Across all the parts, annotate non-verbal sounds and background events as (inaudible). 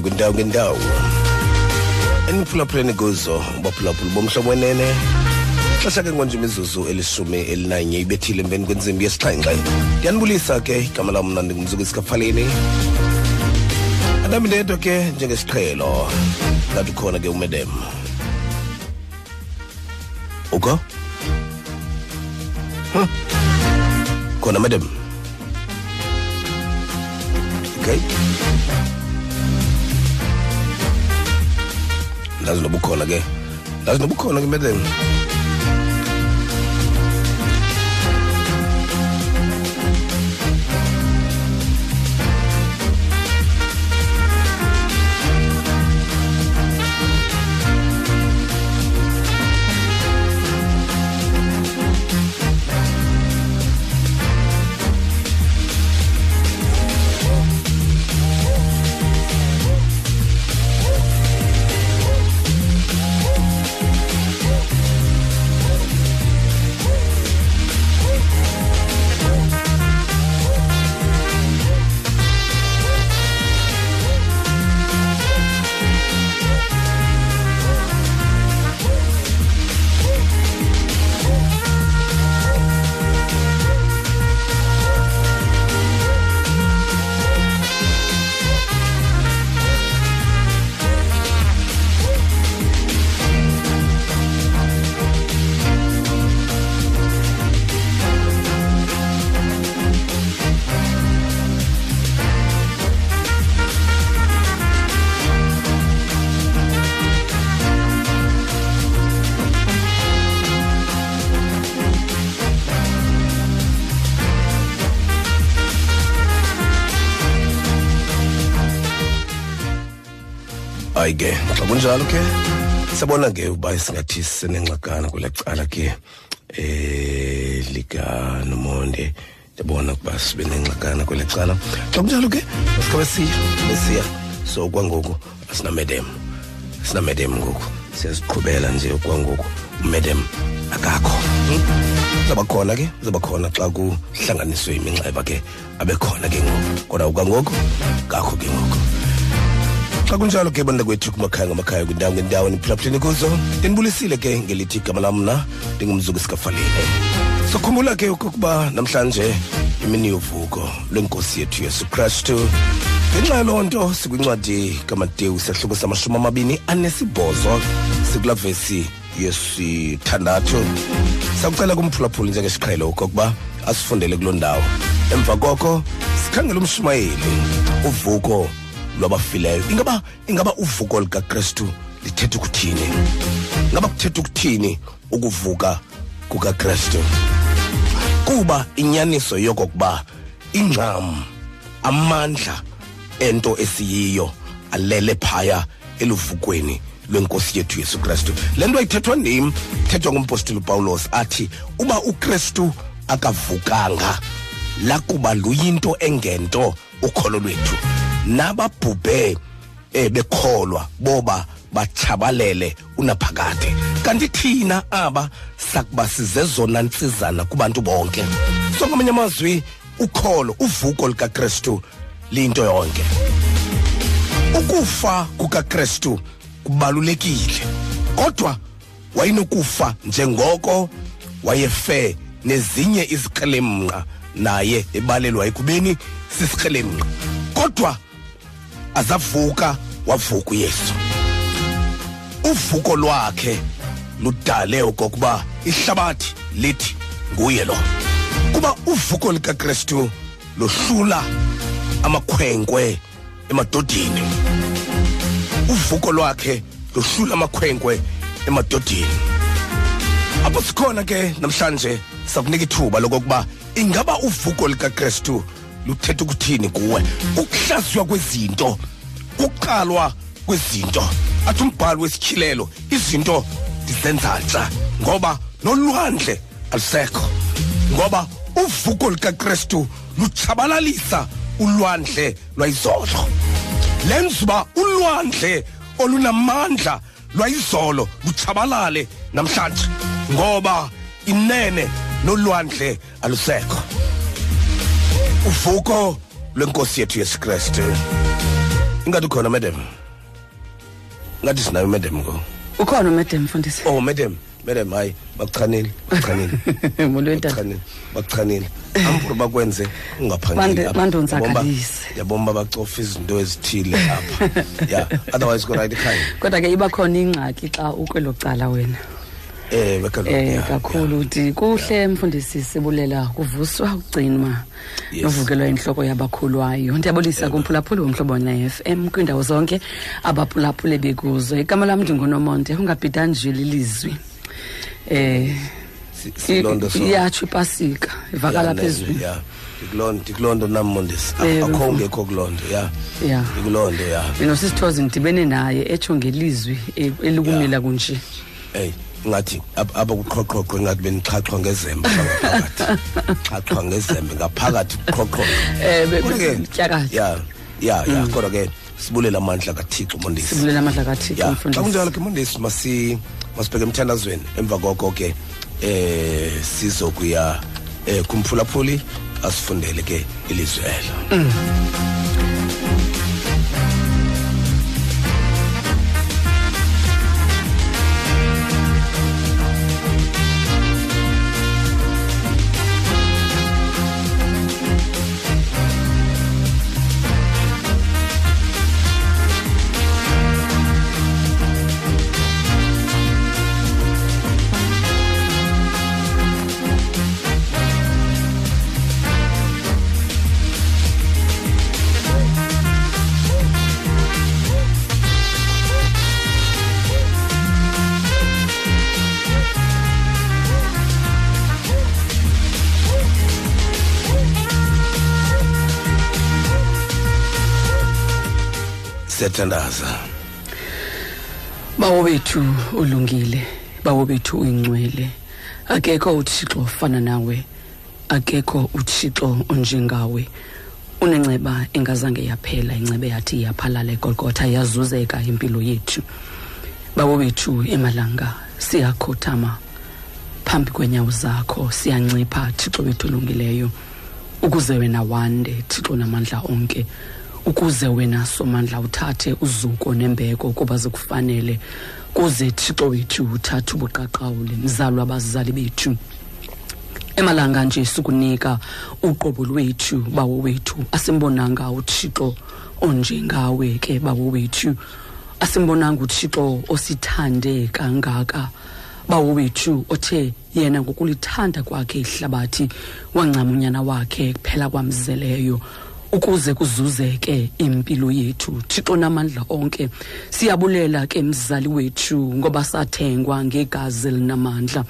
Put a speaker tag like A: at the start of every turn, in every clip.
A: ngamakhaya ngamakhaya kwindawo ngendawo eniphulaphuleni kuzo baphulaphula bomhlobo wenene. Xesha ke ngonje imizuzu elishumi elinanye ibethile emveni kwentsimbi yesixhenxe. Ndiyanibulisa ke igama lam mna ndingumzuku esikafaleni andami ndedwa ke njengesiqhelo ngathi ukhona ke umedem uko? Huh? khona madam. Okay. Ndazi noba ukhona ke ndazi noba ukhona ke madam. Hayi ke xa kunjalo ke siyabona ke uba singathi sinengxakana kwela cala ke eh likanomonde ndiyabona ukuba sibe nengxakana kwela cala. Xa kunjalo ke masikhabe siya besiya so kwangoku asinamedem sinamedem ngoku. Siyaziqhubela nje kwangoku umedem akakho. Hmm? zaba khona ke zaba khona xa kuhlanganiswe iminxeba ke abe khona ke ngoku. Kodwa kwangoku kakho ke ngoku. Xa kunjalo ke banda kwethu kumakhaya ngamakhaya kwindawo ngendawo niphulaphuleni kuzo ndinibulisile ke ngelithi igama lam mna ndingumzuku esikafalile sokhumbula ke okokuba namhlanje imini yovuko lwenkosi yethu yesu kristu ngenxa yaloo nto sikwincwadi kamateyu sehluko samashumi amabini anesibhozo sikulaa vesi yesithandathu. Sakucela kumphulaphuli njengesiqhelo okokuba asifundele kuloo ndawo. Emva koko sikhangele umshumayeli uvuko lwabafileyo ingaba ingaba uvuko likakristu lithetha ukuthini? Ngaba kuthetha ukuthini ukuvuka kukakristu? Kuba inyaniso yokokuba ingxam amandla ento esiyiyo alele phaya eluvukweni lwenkosi yethu yesu kristu. Le nto ayithethwa ndim thethwa ngumpostoli upawulos athi uba ukristu akavukanga lakuba luyinto engento ukholo lwethu. Nababhubhe eh bekholwa boba bachabalele unaphakade kanti thina aba sakuba sizezona ntsizana kubantu bonke. So ngamanye amazwi ukholo uvuko likakristu liyinto yonke. Ukufa kukakristu kubalulekile kodwa wayenokufa njengoko wayefe nezinye izikrelemnqa naye ebalelwa ekubeni sisikrelemnqa kodwa azavuka wavuka uyesu. Uvuko lwakhe ludale okokuba ihlabathi lithi nguye lo. Kuba uvuko likakristu lohlula amakhwenkwe emadodeni. Uvuko lwakhe lohlula amakhwenkwe emadodeni. Apho sikhona ke namhlanje sakunika ithuba lokokuba ingaba uvuko likakristu luthetha ukuthini kuwe? Ukuhlaziywa kwezinto ukuqalwa kwezinto. Athi umbhali wesityhilelo izinto ndizenza ntsha ngoba nolwandle alusekho. Ngoba uvuko likakristu lutshabalalisa ulwandle lwayizolo. Lenza uba ulwandle olunamandla lwayizolo lutshabalale namhlanje ngoba inene nolwandle alusekho. Uvuko lwenkosi yethu yesu kristu. Ingathi ukhona madam? Ngathi sinayo madam go
B: ukhona madam mfundisi.
A: Oh madam madam hayi bakuchanile bakuchanile (laughs)
B: muntu wentando
A: bakuchanile bakuchanile ampuro bakwenze
B: Bande-
A: ungaphangeli
B: bandonzakalise.
A: yabomba bacofa izinto ezithile apha (laughs) yeah otherwise go right ekhaya
B: kodwa ke iba khona ingxaki xa ukwelo cala wena.
A: Eh bekalo
B: eh kakhulu uthi kuhle mfundisi sibulela kuvuswa ukugcinwa
A: Yes.
B: novukelwa inhloko yabakhulwayo. Ndiyabulisa kumphulaphuli womhlobo ne-fm kwiindawo zonke abaphulaphule bekuzo. Igama lam ndingunomonde ungabhida nje lilizwi eh
A: silondo so
B: iyatsho ipasika ivakala phezulu.
A: yeah ikulondo ikulondo namondisi
B: Eh,
A: akho
B: befo-
A: ungekho kulondo yeah
B: ya.
A: Ikulondo yeah
B: mina sisithozi ndidibene naye etsho ngelizwi eh, elikumila kunje.
A: Hey ngathi ab- abakuqhoqhoqho ngathi benixhaxhwa ngezembe ngaphakathi xhaxhwa ngezembe ngaphakathi kuqhoqhoqho
B: Eh, be-
A: Kodwa ke,
B: lityakazi.
A: ya ya ya kodwa ke sibulela amandla kathixo mondisi
B: sibulela amandla kathixo
A: ya xa
B: mfundisi
A: kunjalo ke mondisi masi masibheke emthandazweni. Emva koko ke eh sizokuya eh kumphulaphuli asifundele ke ilizwi elo. Siyathandaza
B: bawo bethu ulungile bawo bethu uyingcwele akekho uthixo ofana nawe akekho uthixo onjengawe. Unenceba engazange yaphela incebe yathi yaphalala egolgotha yazuzeka impilo yethu. Bawo bethu emalanga siyakhothama phambi kwenyawo zakho siyancipha thixo wethu olungileyo. Ukuze wena wande thixo namandla onke ukuze wena somandla uthathe uzuko nembeko kuba zikufanele. Kuze thixo wethu uthathe ubuqaqawule mzalwa abazali bethu. Emalanga nje sikunika uqobo lwethu bawo wethu asimbonanga uthixo onjengawe ke bawo wethu. Asimbonanga uthixo osithande kangaka bawo wethu othe yena ngokulithanda kwakhe ihlabathi wancama unyana wakhe kuphela kwamzeleyo. Ukuze kuzuzeke impilo yethu. Thixo namandla onke siyabulela ke mzali wethu ngoba sathengwa ngegazi elinamandla.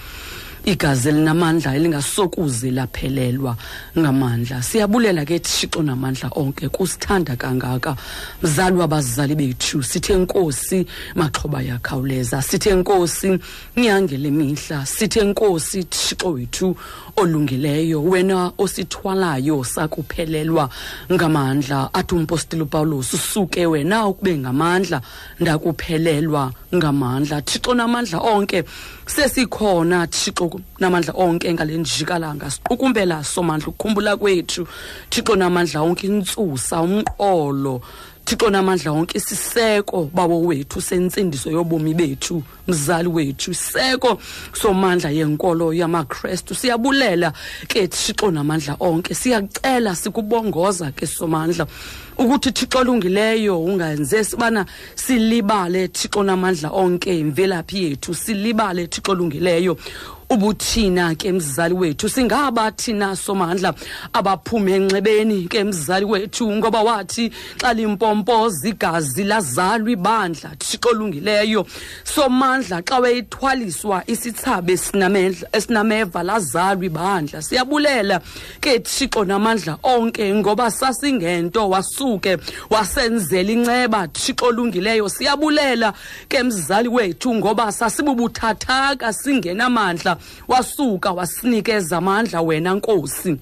B: Igazi elinamandla elingasokuze laphelelwa ngamandla. Siyabulela ke thixo namandla onke kusithanda kangaka. Mzali wabazali bethu sithe nkosi maxhoba yakhawuleza. Sithe nkosi nyangele mihla. Sithe nkosi thixo wethu olungileyo wena osithwalayo sakuphelelwa ngamandla. Athi umpostile upawulos usuke wena ukube ngamandla ndakuphelelwa ngamandla. Thixo namandla onke sesikhona thixo namandla onke ngale njikalanga. Siqukumbela somandla ukukhumbula kwethu. Thixo namandla onke intsusa umqolo thixo namandla onke isiseko bawo wethu sentsindiso yobomi bethu mzali wethu. Isiseko somandla yenkolo yamakrestu siyabulela ke thixo namandla onke. Siyacela sikubongoza ke somandla ukuthi thixo olungileyo ungenze sibana silibale thixo namandla onke imvelaphi yethu. Silibale thixo olungileyo ubuthina ke mzali wethu singaba thina somandla abaphume enxebeni ke mzali wethu ngoba wathi xa limpompoza igazi lazalwa ibandla thixo olungileyo. Somandla xa weyithwaliswa esinamandla esinameva lazalwa ibandla. Siyabulela ke thixo namandla onke ngoba sasingento wasuke wasenzela inceba thixo olungileyo. Siyabulela ke mzali wethu ngoba sasibubuthathaka singenamandla wasuka wasinikeza amandla wena nkosi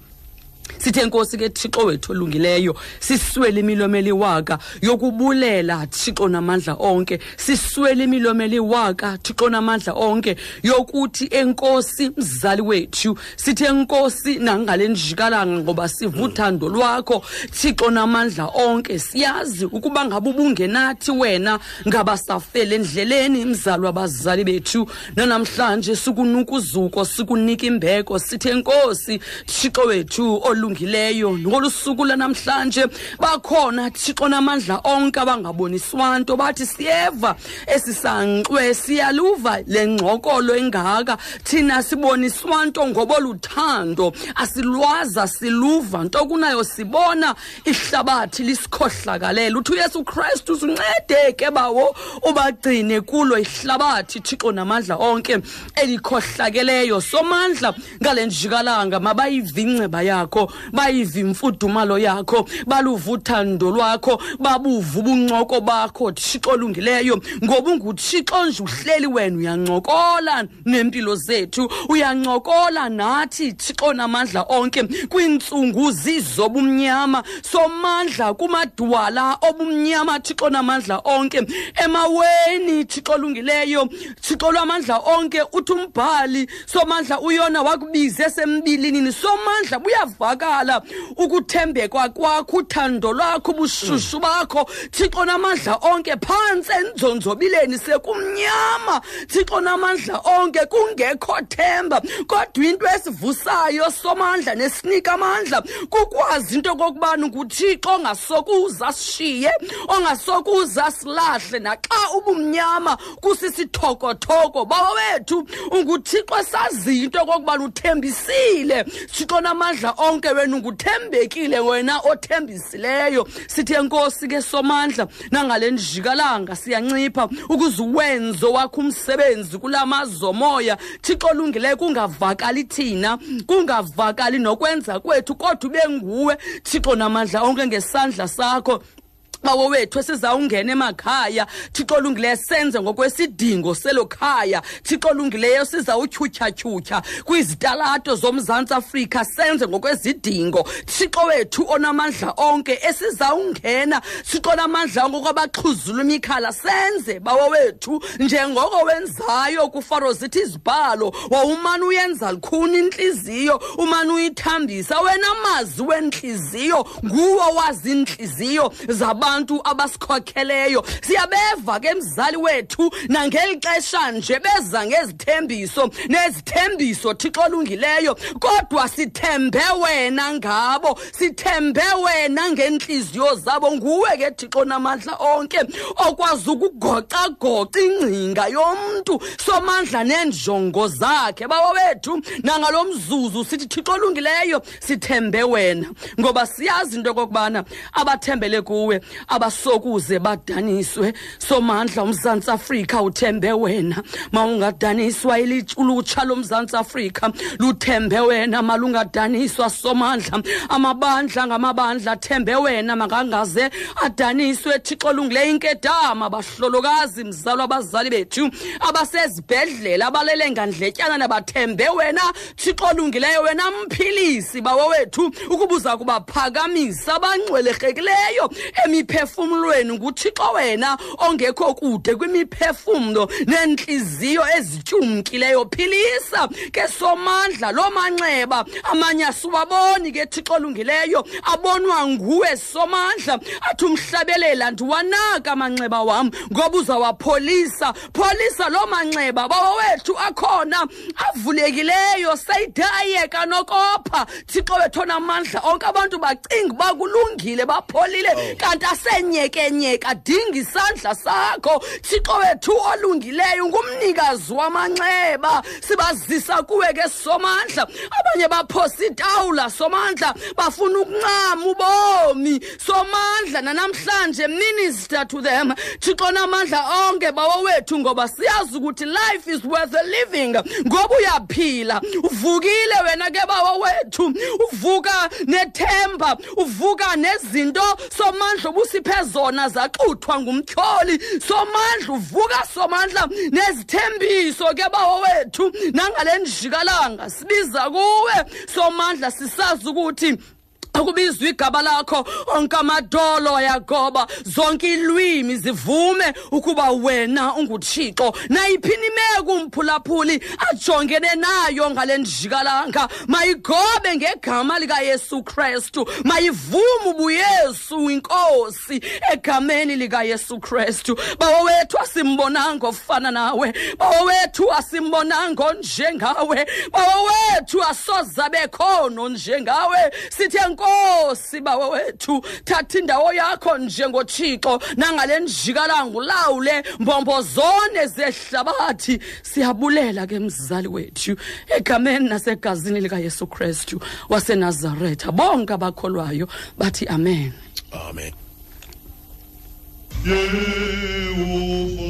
B: sithe nkosi ke thixo wethu olungileyo siswele imilomeli waka yokubulela thixo namandla onke. Siswele imilomeli waka thixo namandla onke yokuthi enkosi mzali wethu sithe nkosi nangale njikalanga ngoba sivuthando lwakho. Thixo namandla onke siyazi ukuba ngabe ubungenathi wena ngabasafele endleleni mzali wabazali bethu. Nanamhlanje sikunuka uzuko sikunika imbeko. Sithe nkosi thixo wethu olungileyo ngolusuku lanamhlanje. Bakhona thixo namandla onke abangaboniswa nto bathi siyeva esisankxwe siyaluva le ngxokolo engaka. Thina siboniswa nto ngoboluthando asilwaza siluva. Nto kunayo sibona ihlabathi lisikhohlakalele uthi uyesu kristu usincede ke bawo ubagcine kulo ihlabathi thixo namandla onke elikhohlakeleyo. Somandla ngale njikalanga mabayive inceba yakho bayive imfudumalo yakho baluva uthando lwakho babuva ubuncoko bakho thixo olungileyo. Ngoba unguthixo nje uhleli wena uyancokola nempilo zethu uyancokola nathi thixo namandla onke. Kwiintsungu zizobumnyama somandla kumadwala obumnyama thixo namandla onke. Emaweni thixo olungileyo thixo lwamandla onke uthi umbhali somandla uyona wakubiza esembilinini somandla buyavakala ukuthembeka kwakho uthando lwakho ubushushu bakho. Thixo namandla onke phantsi enzonzobileni sekumnyama. Thixo namandla onke kungekho themba. Kodwa into esivusayo somandla nesinika amandla kukwazi into okokubana nguthixo ongasokuza sishiye ongasokuza silahle. Naxa ubumnyama kusisithokothoko baba wethu unguthixo esaziyo into okokubana uthembisile. Thixo namandla onke wena unguthembekile wena othembisileyo. Sithe nkosi ke somandla nangale njikalanga siyancipha ukuze uwenzo wakho umsebenzi kula mazomoya thixo olungileyo kungavakali thina kungavakali nokwenza kwethu kodwa ube nguwe. Thixo namandla onke ngesandla sakho. Bawo wethu esizawungena emakhaya thixo olungileyo senze ngokwesidingo selo khaya thixo olungileyo sizawutyhutyhatyhutyha kwizitalato zomzantsi afrika senze ngokwezidingo thixo wethu onamandla onke esizawungena thixo namandla onke kwabaxhuzula imikhala senze bawo wethu njengoko wenzayo kufaro zithi izibhalo wawumane uyenza lukhuni intliziyo umane uyithambisa wena mazi wentliziyo nguwo wazi intliziyo zabantu abasikhokheleyo siyabeva ke mzali wethu nangeli xesha nje beza ngezithembiso nezithembiso thixo olungileyo. Kodwa sithembe wena ngabo sithembe wena ngentliziyo zabo. Nguwe ke thixo namandla onke okwazi ukugocagoca ingcinga yomntu somandla neenjongo zakhe. Bawo wethu nangalo mzuzu sithi thixo olungileyo sithembe wena. Ngoba siyazi into okokubana abathembele kuwe. Abasokuze badaniswe. Somandla umzantsi afrika uthembe wena. Mawungadaniswa ulutsha lomzantsi afrika luthembe wena. Malungadaniswa somandla. Amabandla ngamabandla athembe wena. Makangaze adaniswe thixo olungileyo inkedama. Bahlolokazi mzalo abazali bethu abasezibhedlele abalele ngandletyana nabathembe wena. Thixo olungileyo wena mphilisi bawo wethu ukuba uza kubaphakamisa abangcwelerekileyo emiphe emphefumulweni nguthixo wena ongekho kude kwimiphefumlo neentliziyo ezityumkileyo philisa ke somandla loo manxeba. Amanye asiwaboni ke thixo olungileyo abonwa nguwe somandla athi umhlabelela ndiwanaka amanxeba wam ngoba uzawapholisa. Pholisa loo manxeba baba wethu akhona avulekileyo seyidayeka nokopha. Thixo wethu onamandla onke abantu bacinga uba kulungile bapholile. Kanti asenyekenyeka adinga isandla sakho. Thixo wethu olungileyo ngumnikazi wamanxeba sibazisa kuwe ke somandla. Abanye baphosa itawula somandla bafuna ukuncama ubomi. Somandla nanamhlanje minister to them? Thixo namandla onke bawo wethu ngoba siyazi ukuthi life is worth living. Ngoba uyaphila. Uvukile wena ke bawo wethu. Uvuka nethemba. Uvuka nezinto. Somandla obusiphe zona zaxuthwa ngumtyholi. Somandla uvuka somandla nezithembiso ke bawo wethu. Nangale njikalanga sibiza kuwe. Somandla sisazi ukuthi akubizwa igaba lakho onke amadolo ayagoba zonke ilwimi zivume ukuba wena unguthixo. Nayiphini imeko umphulaphuli ajongene nayo ngale njikalanga? Mayigobe ngegama likayesu kristu. Mayivume ubuyesu inkosi egameni likayesu kristu. Bawo wethu asimbonanga ofana nawe. Bawo wethu asimbonanga onjengawe. Bawo wethu asoza bekhono njengawe sithe nkosi bawe wethu thatha indawo yakho njengothixo nangale njikalanga ulawule mbombo zone zehlabathi. Siyabulela ke mzali wethu egameni nasegazini likayesu kristu wasenazaretha. Bonke abakholwayo bathi amen.
A: Amen.
C: Amen.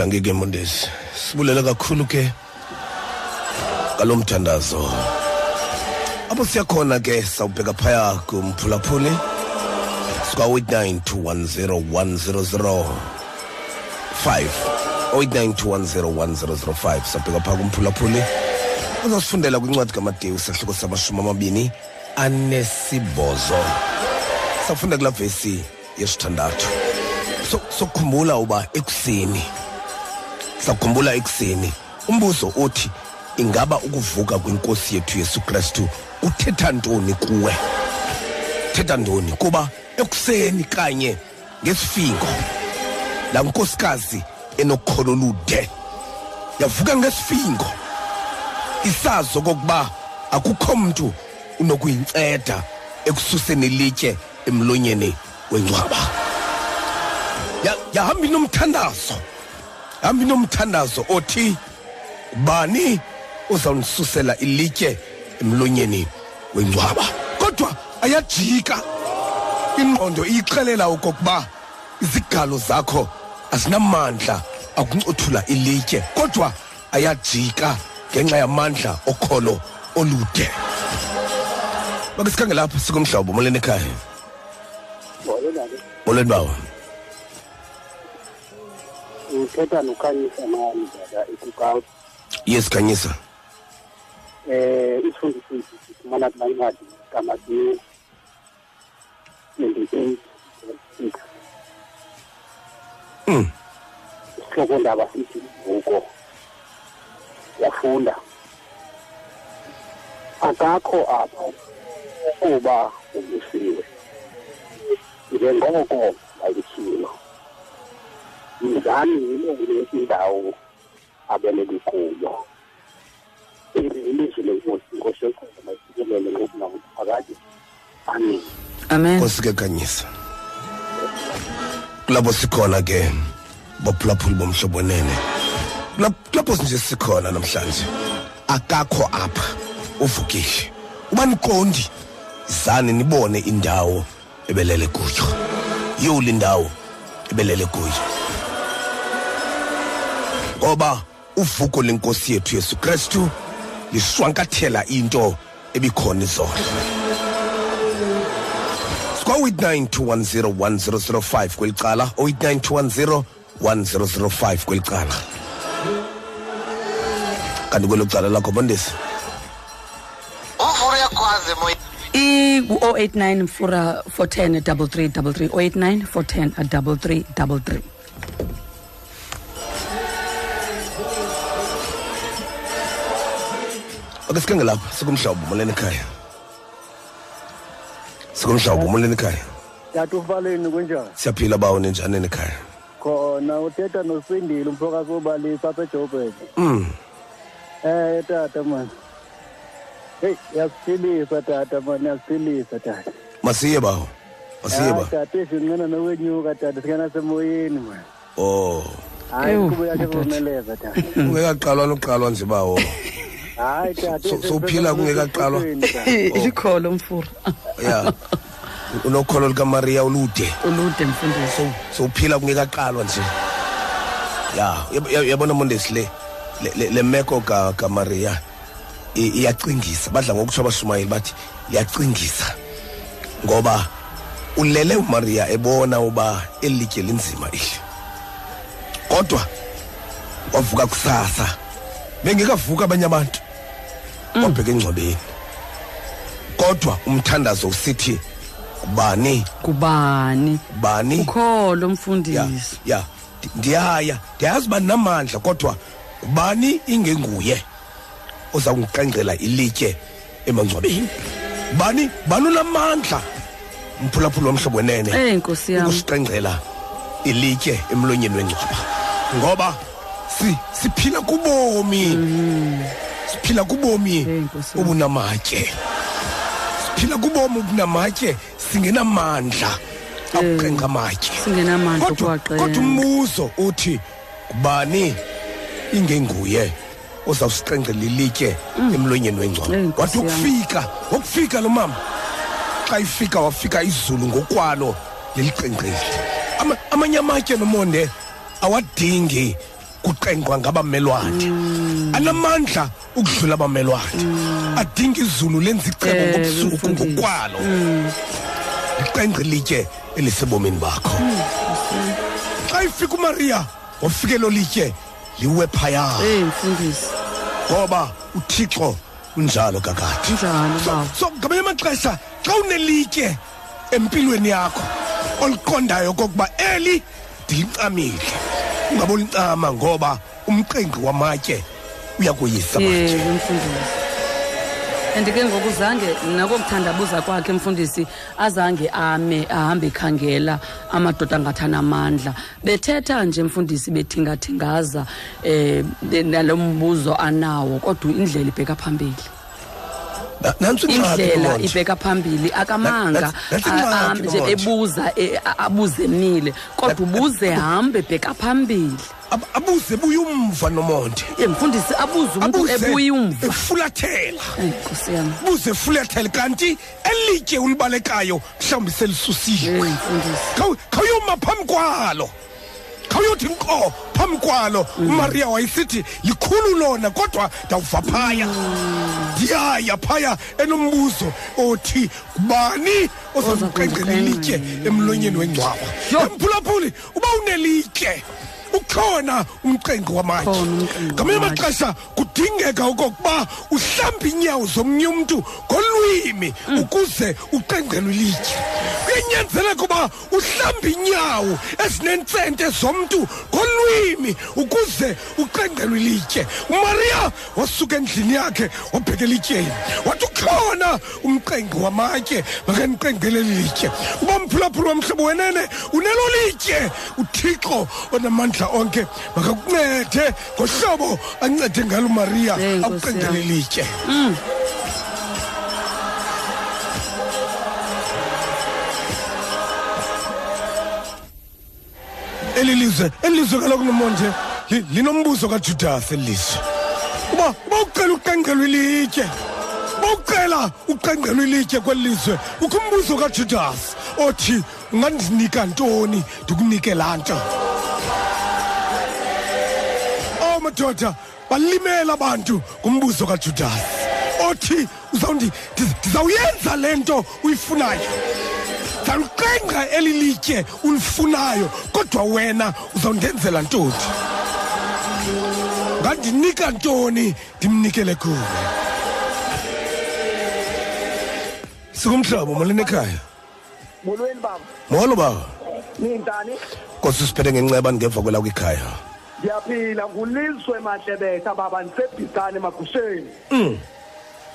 A: Danki ke mondesi sibulele kakhulu ke ngalo mthandazo apho siyakhona ke sawubheka phaya kumphulaphuli. Sika-89 210 089210105 sabheka phaa kumphulaphuli. Uzosifundela kwincwadi kamadewu sahluko samashumi amabini anesibhozo. Safunda kulaa vesi yesithandathu. So sokukhumbula uba ekuseni sakhumbula ekuseni umbuzo uthi ingaba ukuvuka kwinkosi yethu yesu kristu uthetha ntoni kuwe? Thetha ntoni? Kuba ekuseni kanye ngesifingo laa nkosikazi enokholo olude yavuka ngesifingo isazi okokuba akukho mntu unokuyinceda ekususeni ilitye emlonyeni wencwaba Ya- yahamba inomthandazo. Hamba inomthandazo othi bani uzawunisusela ilitye emlonyeni wencwaba kodwa ayajika. Ingqondo iyixelela okokuba izigalo zakho azinamandla akuncothula ilitye kodwa ayajika ngenxa yamandla okholo olude. Bake sikhangela apha sikumhlobo molweni ekhaya molweni bawo
D: ngithetha nokhanyisa mani baba etukau
A: yes khanyisa.
D: Eh isifundisi sifumana kula ncwadi kamatiyu 28 6
A: mm
D: ndaba sithi vuko. Yafunda akakho apha kuba ubisiwe njengoko wayithilo mzani yilele indawo abelele kuyo? Ilizwi lenkosi inkosi yenkosi mayifikelele ngokungakuthi phakathi. Amen.
B: Amen.
A: Nkosi ke khanyisa kulapho sikhona ke baphulaphuli bomhlobo nene Kulap- kulapho nje sikhona namhlanje. Akakho apha. Uvukile. Uba niqondi zani nibone indawo ebelele kuyo. Yoli indawo ebelele kuyo? Ngoba uvuko lenkosi yethu yesu kristu lishwankathela into ebikhona izolo. Sikwa-89 kweli cala 89 1005 kweli cala. Kanti kwelo cala lakho mondesi
E: uvuru yakwazi moya
B: i-089 mfura 410 double 3 double 3 089 410 double 3
A: ake sikhange lapha sikumhlobo molweni ekhaya sikumhlobo molweni ekhaya
F: tata ufaleni kunjani?
A: Siyaphila bawo ninjani ekhaya
F: khona uthetha nosindile umphokasi wobalisa apha ejobheni
A: mm.
F: Eh tata mani heyi yasiphilisa tata mani yasiphilisa tata.
A: Masiye bawo masiye
F: Hayi,
A: ba
F: tata ezinqena nokwenyuka tata singena semoyeni mani
A: oh.
F: Hayi
B: Ewu,
F: inkqubo yakhe
B: tata.
F: vumeleza tata.
A: Ungekaqalwa nokuqalwa nje bawo. (laughs)
F: hayi
A: sowuphila kungekaqalwa? (laughs)
B: ikholo mfura
A: ya. Unokholo lukamariya ulude.
B: Ulude mfundisi.
A: So sowuphila kungekaqalwa nje. Ya yab- yab- yabona mondesi le le- meko ka- kamariya i- iyacingisa. Badla ngokutsho abashumayeli bathi iyacingisa. Ngoba ulele umariya ebona uba eli litye linzima eli. Kodwa wavuka kusasa. Bengekavuka abanye abantu. Wabheka engcwabeni. Kodwa umthandazo usithi kubani
B: kubani?
A: Bani?
B: Ukholo
A: ya
B: mfundisi
A: ya. Ndi- ndiyaya. Ndiyazi uba ndinamandla kodwa bani ingenguye oza kungiqengcela ilitye emangcwabeni? Bani bani unamandla mphulaphula womhlobo wenene
B: Eh, Nkosi yam.
A: ukusiqengcela ilitye emlonyeni wengcwaba? Ngoba si siphila kubomi. Siphila kubomi obunamatye siphila kubomi obunamatye singenamandla. Akuqengqa amatye. kodwa umbuzo uthi kubani ingenguye ozawusiqengqela ilitye emlonyeni
B: Eh,
A: wengcwaba wathi ukufika wakufika lo mama. Xa ifika wafika izulu ngokwalo leliqengqeli Ama- amanye amatye nomonde awadingi kuqengqwa ngabamelwane. Anamandla ukudlula abamelwane. Adinga izulu lenza icebo
B: Eh,
A: ngobusuku ngokwalo. Iqengqe litye elisebomini bakho. Xa ifika umaria wafike lo litye liwe phaya.
B: Eh
A: ngoba uthixo unjalo kakade
B: bawo.
A: so ngamanye amaxesha xa unelitye empilweni yakho oliqondayo kokuba eli ndilincamile. Ungabolincama ngoba umqenqi wamatye uyakoyisa amatye
B: yebo mfundisi and ke ngoku zange nakokuthandabuza kwakhe mfundisi azange ame ahambe ekhangela amadoda angathi anamandla bethetha nje mfundisi bethingathingaza um nalo mbuzo anawo kodwa indlela ibheka phambili.
A: Na- nantsi ingxaki
B: indlela
A: Monty.
B: ibheka phambili akamanga.
A: That- that's
B: a-
A: ingxaki,
B: ahambe nje
A: Monty.
B: ebuza e- a- abuze emile kodwa ubuze hambe ebheka phambili.
A: Ab- abuze buye umva nomonde.
B: Ye mfundisi abuze umntu
A: abuze
B: ebuye umva
A: efulathela.
B: Eyi, nkosi yami.
A: Buze efulathela kanti elitye ulibalekayo mhlawumbi selisusile
B: Eyi, mfundisi.
A: Khawu- khawuyoma phambi kwalo. Khawuyothi nko phambi kwalo. Umaria wayesithi likhulu lona kodwa ndawuva phaya. Ndiyaya phaya enombuzo othi kubani ozamqengqela ilitye emlonyeni wengcwaba? Emphulaphuli uba unelitye. Ukhona umqenqi wamatye
B: Khona umqenqi
A: ngamanye
B: wamatye.
A: amaxesha kudingeka okokuba uhlambe iinyawo zomnye umntu ngolwimi ukuze uqengqelwe ilitye kuyanyanzeleka uba uhlambe iinyawo ezinentsente zomntu ngolwimi ukuze uqengqelwe ilitye umaria wasuka endlini yakhe wabheka elityeni. Wathi ukhona umqenqi wamatye makandiqengqeleli litye. Uba mphulaphula wamhlobo wenene unelo litye. Uthixo onamandla onke makakuncede ngohlobo ancede ngalo akuqengqele
B: yami.
A: litye. Eli lizwe eli lizwe kaloku nomonje li- linombuzo kajudasi eli lizwe uba uba ucela uqengqelwe ilitye uba ucela uqengqelwe ilitye kweli lizwe ukho umbuzo kajudasi othi ungandinika ntoni ndikunike laa nto? Oh madoda balimela abantu ngumbuzo kajudasi othi uzawundi ndiz- ndizawuyenza le nto uyifunayo. Ndizawuqengqa eli litye ulifunayo kodwa wena uzawundenzela ntoni? Ngandinika ntoni ndimnikele kuwe sikumhlobo molweni ekhaya
G: molweni baba.
A: Molo baba.
G: Nintani
A: kosi siphethe ngenceba ndingeva kwela kwikhaya
G: ndiyaphila ngulizwe mahlebetha baba ndisebhisane magusheni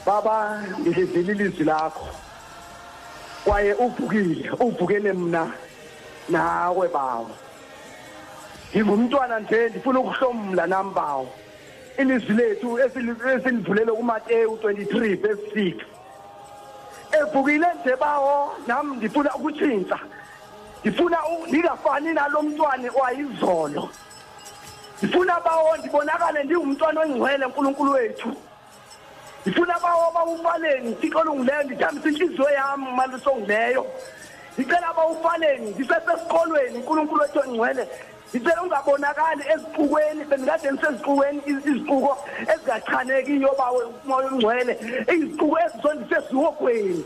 G: baba ndilivile ilizwi lakho. Kwaye uvukile uvukele mna nawe bawo ngingumntwana nje ndifuna ukuhlomla nam bawo ilizwi lethu esili- esilivulele kumateyu 23 verse 6 evukile nje bawo nam ndifuna ukutshintsha. Ndifuna u- ndingafani nalo mntwana owayizolo ndifuna bawo ndibonakale ndingumntwana ongcwele nkulunkulu wethu ndifuna bawo bawufaleni thixo olungileyo ndithambisa intliziyo yam malisongileyo ndicela bawufaleni ndisesesikolweni nkulunkulu wethu ongcwele. Ndicela ungabonakali ezixukweni bendikade ndisezixukweni iz- iziquko ezingachanekiyo bawe umoya ongcwele iziquko ezizondise ezihogweni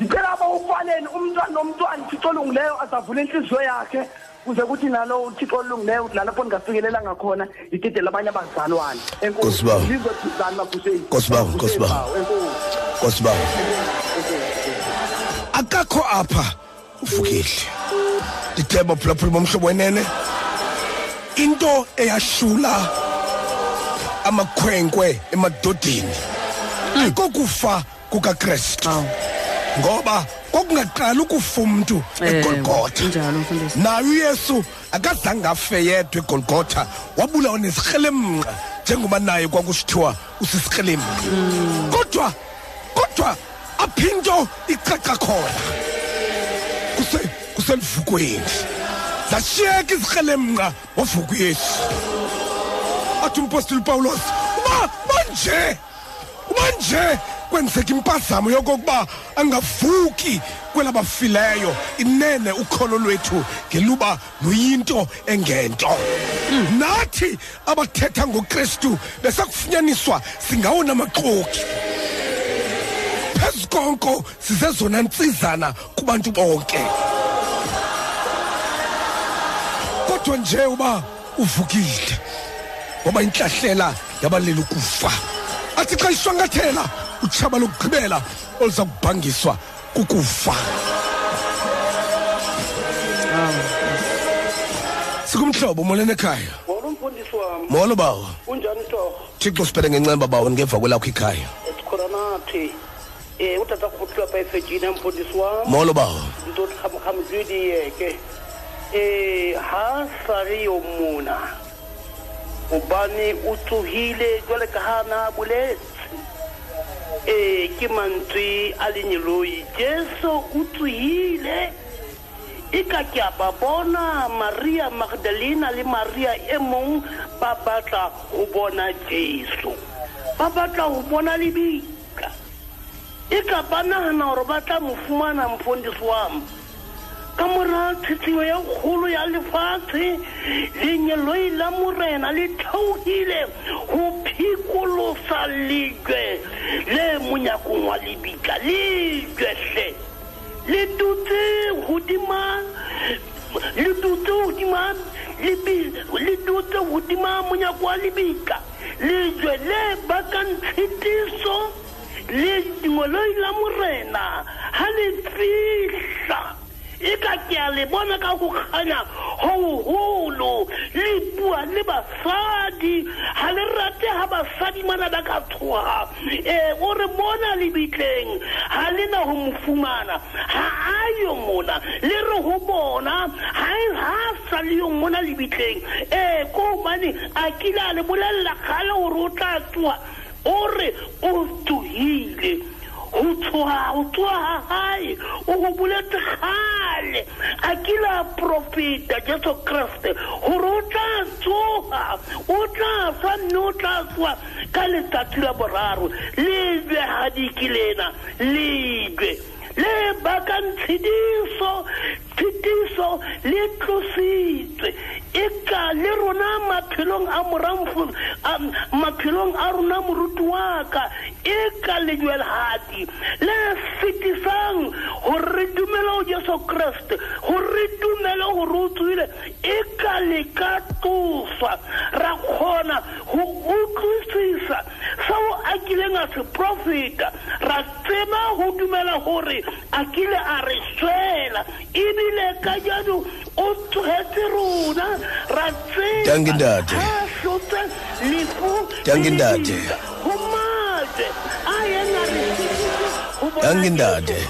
G: ndicela bawufaleni umntwana nomntwana thixo olungileyo azavula inhliziyo yakhe. Kuze kuthi nalo uthixo olungileyo nalapho ndingafikelelanga khona ngididele abanye abazalwane.
A: Nkosi baba.
G: ngizodizana magusheni
A: Nkosi baba, Nkosi baba.
G: enkosi.
A: Kosi baba akakho apha uvukile. Ndithemba phulaphula bomhlobo wenene. Into eyashula amakhwenkwe emadodeni ayikokufa kukakrestu
B: Awu.
A: Ngoba kwakungaqala ukufa umntu egolgotha.
B: njalo mfundisi.
A: Naye uyesu akazange afe yedwa egolgotha wabulawa nezikrelemnqa njengoba naye kwakusithiwa usisikrelems kodwa kodwa aphinto icaca khona kuse kuselivukweni zashiyeka izikrelemnqa wavuka uyesu. Athi umpostoli pawulos uba uba nje uba nje kwenzeka impazamo yokokuba angavuki kwelabafileyo. Inene ukholo lwethu ngeluba luyinto engento. Nathi abathetha ngokristu besakufunyaniswa singawona maxoki phezu konko sizezona ntsizana kubantu bonke. Kodwa nje uba uvukile ngoba intlahlela yabalela ukufa. Athi xa ishwankathela utshaba lokugqibela oluza kubhangiswa kukufa sikumhlobo molweni ekhaya
H: Molo mfundisi wami,
A: molo bawo
H: unjani torho?
A: thixo sibhele ngencemba bawo ngeva kwelakho ikhaya
H: Sikhona nathi. Eh utata kukhuthiwa pa efejini mfundisi wami.
A: molo bawo
H: Ntoti khamkhamzwidi yeke. Eh ha sari yo mona. Ubani utsuhile jwale ka hana buletsi. Eh ke mantswe a lenyeloi. Jesu o tsogile e ka ke a ba bona maria magdalena le maria e mong ba batla go bona jesu. Ba batla go bona lebika e ka ba nagana gore ba tla mo fumana ka mora tshitshiwo ya kgolo ya lefatshe lenyeloi la morena le theogile go phikolosa lejwe le monyakong wa lebika lejwehle le dutse hodima le dutse hodima lebi- le dutse hodima monyako wa lebika lejwe le bakang tshitiso le dingoloi la morena ha le fihla. E ka ke a le bona bua le basadi. Ga le rate ga basadi mana ba ka tshoga um o re mona lebitleng ga le na go mo fumana. Ga a yo mona le re go bona. Ga a sa le yo mona lebitleng. Um ko mane a kile a le bolelela kgale gore o tla tsoa o re o tsohile go tshoga go tsoga gae o go boletse gale a kile a profeta jesu kreste gore o tla tsoga o tla swa mme o tla tswa ka letsatsi la boraro. Lejwe gadikilena lejwe le bakang tshediso tshetiso le tlositswe. E ka le rona maphelong a moramfo a- maphelong a rona moruti wa ka. e ka lejwelhadi le fetisang gore re dumele go jesu kreste gore re dumele gore o tswile e ka le ka tloswa ra kgona go utlwisisa seo a kileng a se profeta. Ra tseba go dumela gore a kile a re swela ebile ka jano o tsogetse rona. Ra mate a tlotse lefo go
A: Dankie,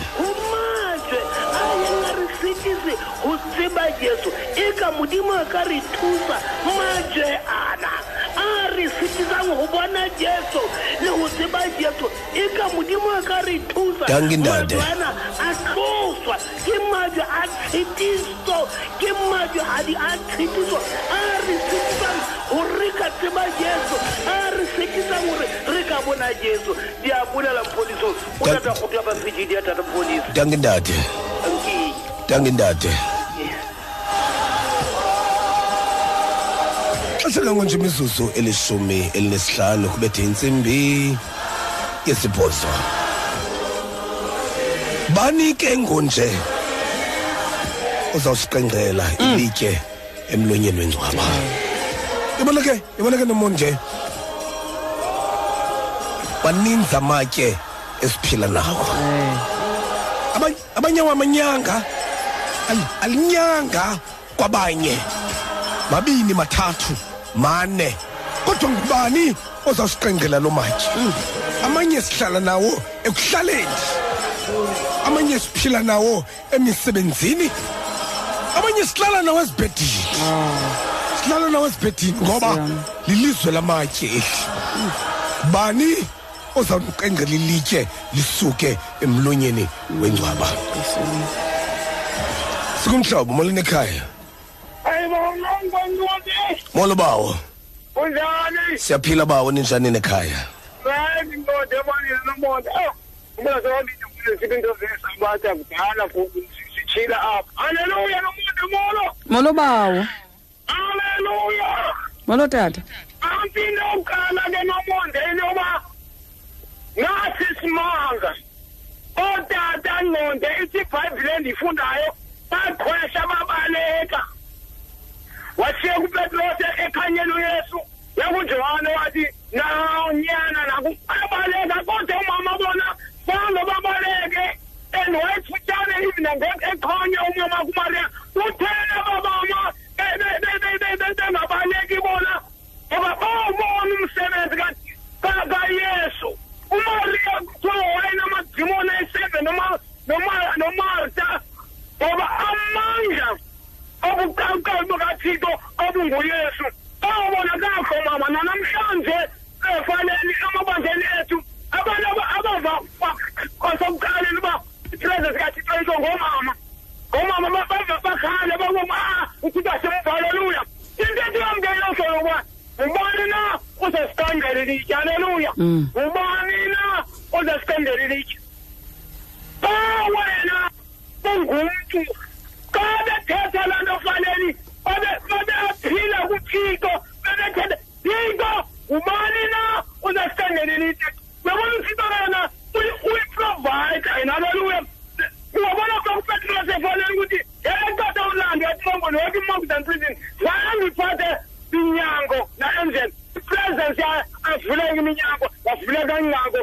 H: go tseba jesu e ka modimo a ka re thusa majwe ana a re setisang go bona jesu. Le go tseba jesu e ka modimo a ka re thusa Majwe ana a tloswa ke majwe a tshetiso ke majwe a di a tshetiso a re sitisang gore re ka tseba jesu a re setisang gore re ka bona jesu. Di a bolela mpodiso o tata go tia bafedi di a tata mpodiso
A: danki ndade
H: ankee
A: danki ndade xesha lonke nje imizuzu elishumi elinesihlanu kubethe intsimbi yesibhozo. Bani ke ngonje uzawusiqengqela ilitye emlonyeni wengcwaba? ibona ke ibona ke nomonje baninzi amatye esiphila nawo Aba- abanye wamanyanga. Al- alinyanga kwabanye. Mabini mathathu mane. Kodwa ngubani ozawusiqengela lo matye? Amanye sihlala nawo ekuhlaleni. Amanye siphila nawo emisebenzini. Abanye sihlala nawo ezibhedini sihlala nawo ezibhedini ngoba lilizwe lamatye eli. Bani ozawuqengela ilitye lisuke emlonyeni wengcwaba? Sikumhlobo molweni ekhaya. Molo bawo
G: unjani
A: siyaphila bawo ninjani nekhaya?
I: Molo.
B: Bawo
I: halleluya
B: molo tata
I: ampinde uqala ke nomondeni yoba nathi simanga. Otata ngqonde ithi ibhayibhile endiyifundayo baqhwesha babaleka. Washiya kupetros ekhanyeni uyesu nakujohane wathi nawunyana nakubaleka kodwa umama bona bange babaleke. And wayefutshane even ekhanya umama kumariya uthena babama bengabaleki bona ngoba bawubona umsebenzi kayesu umariya kuthiwa wayenamadimoni ayi-seven nomarta ngoba amandla obuqaqayi bukathixo obunguyesu awubona kakho mama nanamhlanje efanele amabandleni ethu abantu abava kwasokuqaleni uba ipresence kathixo itsho ngomama ngomama bakhale bakuma uthixo asemva halleluya into ethi yamkeleso yokuba ngubani na uzesiqandeli litye? Halleluya ngubani na uzesiqandeli litye? Xa wena ungumntu xa bethetha laa nto faneli babephila kuthixo bebethetha thixo ngubani na uzasiqandeli litye? Uyabona uthixo yena uyiprovide yena halleluya Wabona komthetho wasevaleni ukuthi eqeda ulando yathongwe yonke i-mountain prison. Zahambe iphathe inyango na-engine i-presence yavuleka iminyango wavuleka inyango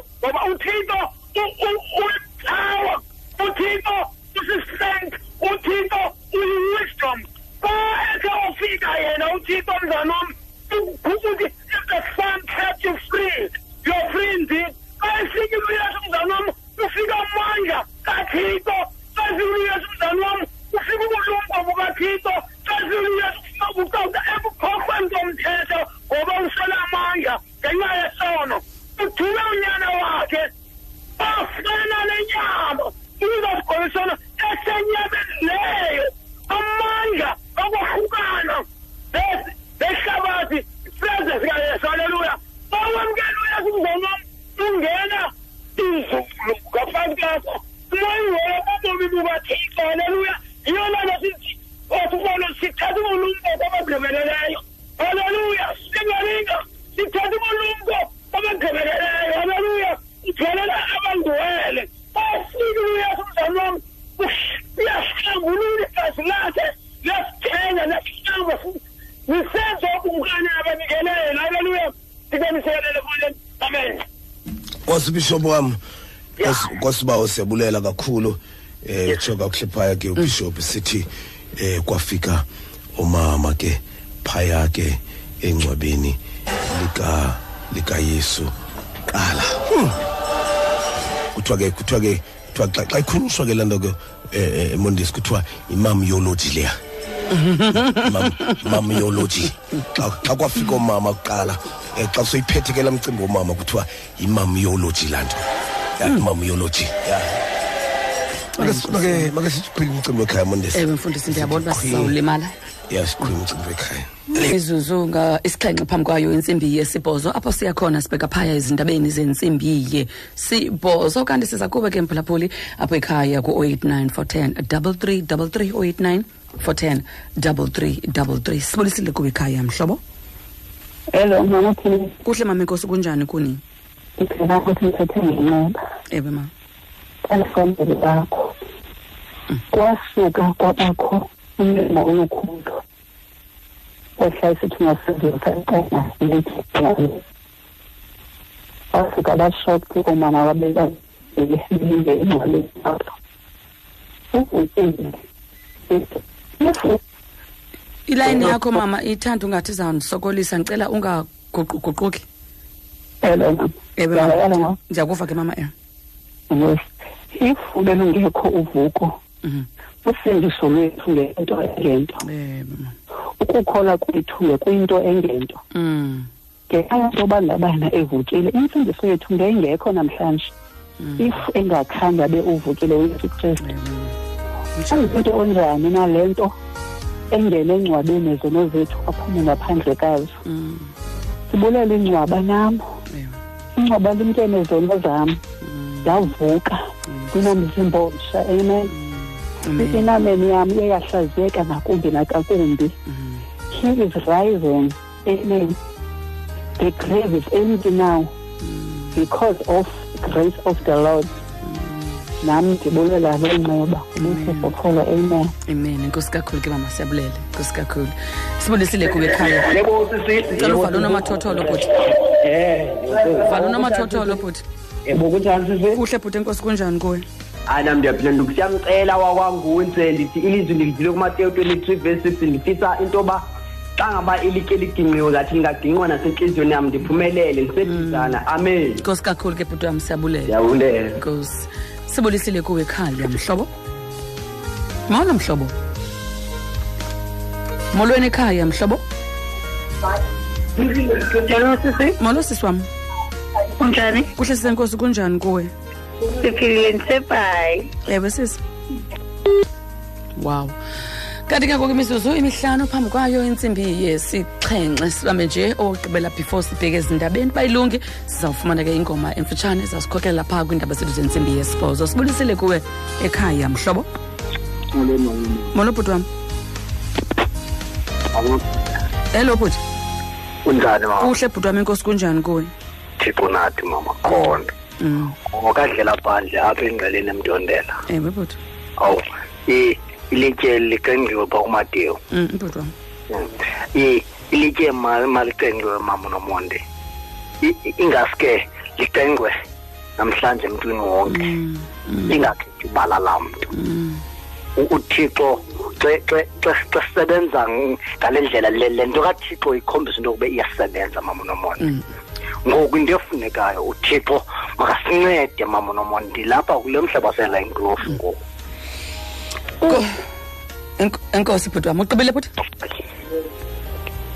A: kwasibishop wam kwasibawo siyabulela kakhulu eh kutsho kakuhle phaya ke ubishop sithi eh kwafika umama ke phaya ke engcwabeni lika lika Yesu qala kuthiwa ke kuthiwa ke kuthiwa xa xa ikhulunyiswa ke lanto ke eh emondisi kuthiwa (laughs) imam yology leya. Mam yology xa xa kwafika umama kuqala eh, xa soyiphethe ke lamcimbi womama kuthiwa imam yology lanto ya imam yology ya. Make make sikhwile umcimbi wekhaya mondisi.
B: Ewe mfundisi ndiyabona uba sizawulimala.
A: Ya sikhwile umcimbi wekhaya.
B: Izuzu isixhenxe phambi kwayo intsimbi yesibhozo. Apho siyakhona sibheka phaya ezindabeni zentsimbi yesibhozo. Kanti siza kuba ke mphulaphuli apho ekhaya ku-089 410 3333 089 410 3333 sibulisile kuba ekhaya mhlobo?
J: Hello mama Philip.
B: kuhle mama inkosi kunjani kuni
J: Ngicela ukuthi ngithethe ngenqaba.
B: ewe ma
J: Telefoni bakho. Kwasuka kwabakho umlimo olukhulu. Ohlala sithi ngasenziwa eqena lithi. Wasuka bashokhi umama wabeka ilinde ingcwele yakho. Ukuthini?
B: Ilayini yakho mama ithanda ungathi izawundisokolisa ndicela ungaguquguquki. Ndiyakuva ke mama
J: Yes. If ubelungekho uvuko
B: Mhm.
J: usindiso lwethu ngento engento. Ukukholwa kwethu ngekuyinto engento.
B: Mm.
J: ngenxa yoba ngabana evukile imfundiso yethu ngeyingekho namhlanje. If engakhange abe uvukile uyesu kristu. Ayinto onjani nale nto? Engene engcwabeni zono zethu aphume ngaphandle kazo.
B: Mm.
J: sibulela ingcwaba nam.
B: Ewe
J: ingcoba limkene izono zam. Ndavuka ndinomzimba omsha amen. Inameni yam iye yahlaziyeka nakumbi nakakumbi. He is rising. Amen. The grave is empty now. Because of grace of the lord. Nam ndibulela loo nxeba ubusesokholo amen
B: amen. Inkosi kakhulu ke mama siyabulela inkosi kakhulu. Sibulisile kuwe ekhaya.
G: Yebo sisi
B: cela uvale unomathotholo bhuti vala unomathotholo bhuti
G: yebo kunjani sisi?
B: Kuhle bhuti enkosi kunjani kuwe?
G: Hayi nam ndiyaphila ndikusiyamcela wakwangunze ndithi ilizwi ndilivile kumateyu 23 verse 6 ndifisa into yoba xa ngaba ilitye liginqiwe ngathi ndingaginqwa nasentliziyweni yam ndiphumelele ndisedizana amen.
B: Inkosi kakhulu ke bhuti wam siyabulela
G: ndiyabulela
B: inkosi sibulisile kuwe ekhaya mhlobo? Molo mhlobo. Molweni ekhaya mhlobo?
K: Njalo sisi,
B: molo sisi wam
K: unjani?
B: kuhle sisenkosi kunjani kuwe?
K: Siphilile ndisebhayi.
B: ewe sisi. Wow. Kanti ke ngoku imizuzu imihlanu phambi kwayo intsimbi yesixhenxe sibambe nje okugqibela before sibheke ezindabeni. Bayilungi sizawufumana ke ingoma emfutshane zasikhokelela phaa kwiindaba zethu zentsimbi yesibhozo. Sibulisile kuwe ekhaya mhlobo? Molo bhuti wam hello bhuti.
C: Kunjani mama?
B: Kuhle bhuti wam enkosi kunjani kuwe?
C: Thixo nathi mama. Khona.
B: Mm.
C: ngokadlela phandle apha engqeleni emntondela.
B: Ewe bhuti.
C: Awu ilitye liqenqiwe pha kumateyu.
B: Mm, bhuti wam
C: I- ilitye ma- maliqenqiwe mama nomonde. I- i- ingaske liqengqwe namhlanje emntwini wonke. Ingakhethi ibala lamntu. U- uthixo xe xe- xe xe sisebenza ng- ngale ndlela le le nto kathixo ikhombisa into yokuba iyasebenza mama nomonde. Ngoku into efunekayo uthixo makasincede mama nomonde ndilapha kule mhlaba sela inklofu ngoku.
B: Ko- enk- enkosi bhuti wam ugqibile bhuti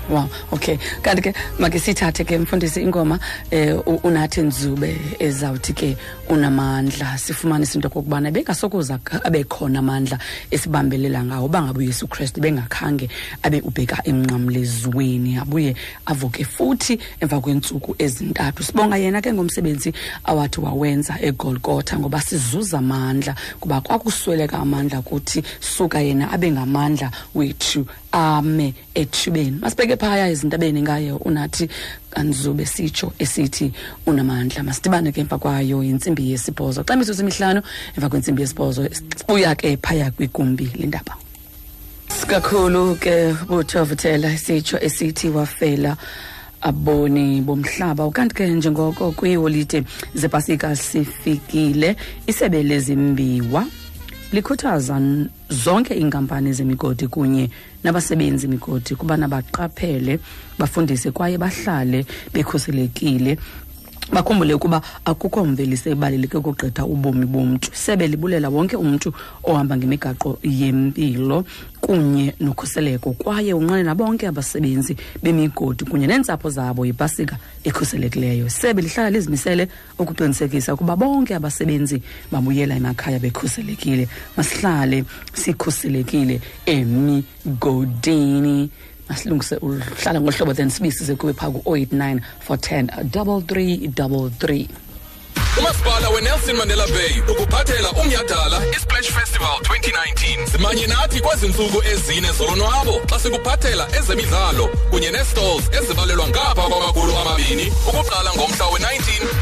B: wow okay. Kanti ke make sithathe ke mfundisi ingoma eh unathi nzube ezawuthi ke unamandla. Sifumanise into okokubana bengasokuza k- abe khona amandla esibambelela ngawo bangabe uyesu kristu bengakhange abe ubheka emnqamlezweni abuye avuke futhi emva kweentsuku ezintathu. Sibonga yena ke ngomsebenzi awathi wawenza egolgotha ngoba sizuza amandla kuba kwakusweleka amandla kuthi suka yena abe ngamandla wethu ame ethubeni masibheke phaya ezintabeni ngaye unathi kanzube sitsho esithi unamandla. Masidibane ke emva kwayo yintsimbi yesibhozo. Xa imizuzu emihlanu emva kwentsimbi yesibhozo sibuya ke phaya kwigumbi lendaba. Kakhulu ke buthovuthela isitsho esithi wafela aboni bomhlaba. Ukanti ke njengoko kwiiholide zepasika sifikile isebe lezimbiwa. Likhuthaza zonke iinkampani zemigodi kunye nabasebenzi migodi kubana baqaphele bafundise kwaye bahlale bekhuselekile bakhumbule ukuba akukho mveliso ebaluleke ukugqitha ubomi bomntu. Sebe libulela wonke umntu ohamba ngemigaqo yempilo kunye nokhuseleko kwaye unqwenela bonke abasebenzi bemigodi kunye neentsapho zabo yipasika ekhuselekileyo. Sebe lihlala lizimisele ukuqinisekisa ukuba bonke abasebenzi babuyela emakhaya bekhuselekile. Masihlale sikhuselekile emigodini. asilungise uhlala ngohlobo then sibisise kube phaa ku-089 for 10 double 3 double 3
L: umasipala wenelson mandela bay ukuphathela umnyhadala isplash festival 2019 simanye nathi kwezi ntsuku ezine zolonwabo xa sikuphathela ezemidlalo kunye nee-stalls ezibalelwa ngapha kwamakhulu amabini ukuqala ngomhla we-19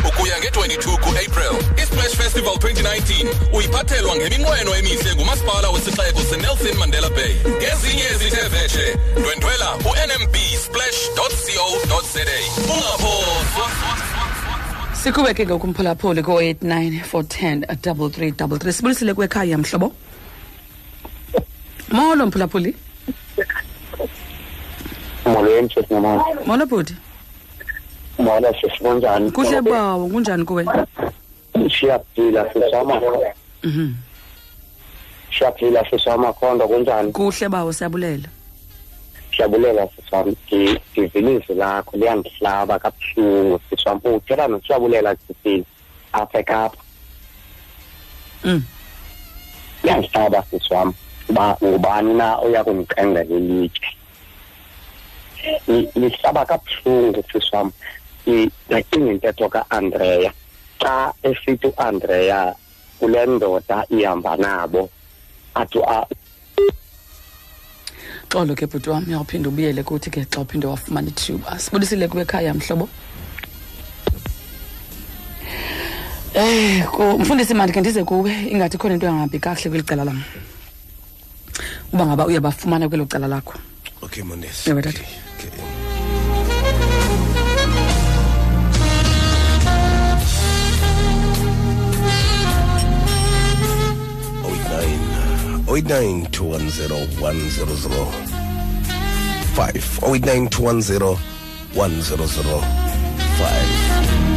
L: ukuya nge-22 kuapril. Isplash festival 2019 uyiphathelwa ngeminqweno emihle ngumasipala wesixeko senelson mandela bay. Ngezinye ezithe vetshe ndwendwela unmb splash co za ungaphoswa
B: sikube ke ngoku mphulaphuli ko-89 410 double three double three. Sibulisile kwekhaya mhlobo? Molo mphulaphuli.
C: Molweni sisi nomama
B: molo bhuti.
C: Mola sisi kunjani?
B: Kuhle bawo kunjani kuwe?
C: Siyaphila sisama
B: Mhm.
C: siyaphila sisamakhondo kunjani?
B: Kuhle bawo siyabulela.
C: Siyabulela sisami ndivilizwi lakho liyandihlaba kabuhlungu siswam uthela nosiyabulela sisini apha ekapa.
B: Mm.
C: liyandihlaba siswam uba ngubani na oya kundiqengela lelitye Li- lihlaba kabuhlungu siswam
M: wam ndacinga intetho kaandreya xa esithi uandreya kule ndoda ihamba nabo athi a-
B: xolo ke bhuti wam uyawuphinda ubuyele kuthi ke xa uphinde wafumana ithuba sibulisile kuwe ekhaya mhlobo Eh, mfundisi manje ke ndize kuwe ingathi khona into engahambi kakuhle kweli cala lam. Uba ngaba uyabafumana kwelo cala lakho.
A: okay mondesi
B: Ewe tata. 0892101005. 0892101005.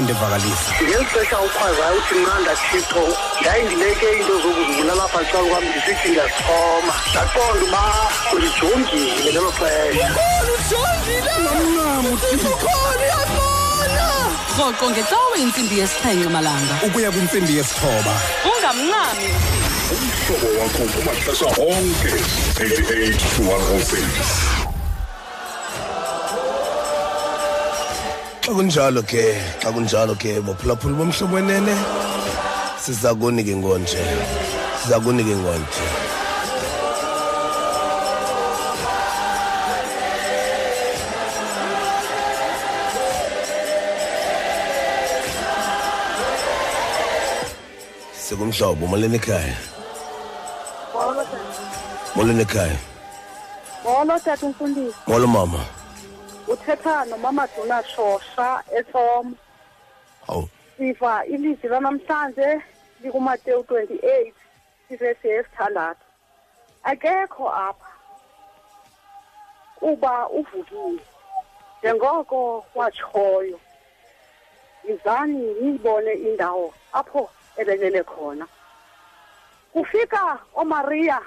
N: Kwakunye nonomonde vakalisa
H: ngeli xesha ukhwazayo uthi nqanda thixo ndayindileke into zokuzibulala lapha xa kwam ndisithi ndiyasixhoma ndaqonda uba ulijongile ngelo xesha.
B: Rhoqo ngecawe intsimbi yesixhenxe malanga.
N: Ukuya kwintsimbi yesithoba.
B: Ungamncami.
O: Umhlobo wakho kumaxesha onke 88 to 106
A: xa kunjalo ke xa kunjalo ke bophulaphula bomhlobwenene siza kunike ngonje siza kunike ngonje. Sikumhlobo molweni ekhaya. Molweni ekhaya.
P: Molo tata umfundisi.
A: Molo mama.
P: Uthetha nomama Duna Shosha eTom.
A: Hawu.
P: Siva ilizwi lanamhlanje likuMateyu 28 ivesi yesithandathu. Akekho apha kuba uvukile. Njengoko watshoyo. Yizani niyibone indawo apho ebelele khona. Kufika oMaria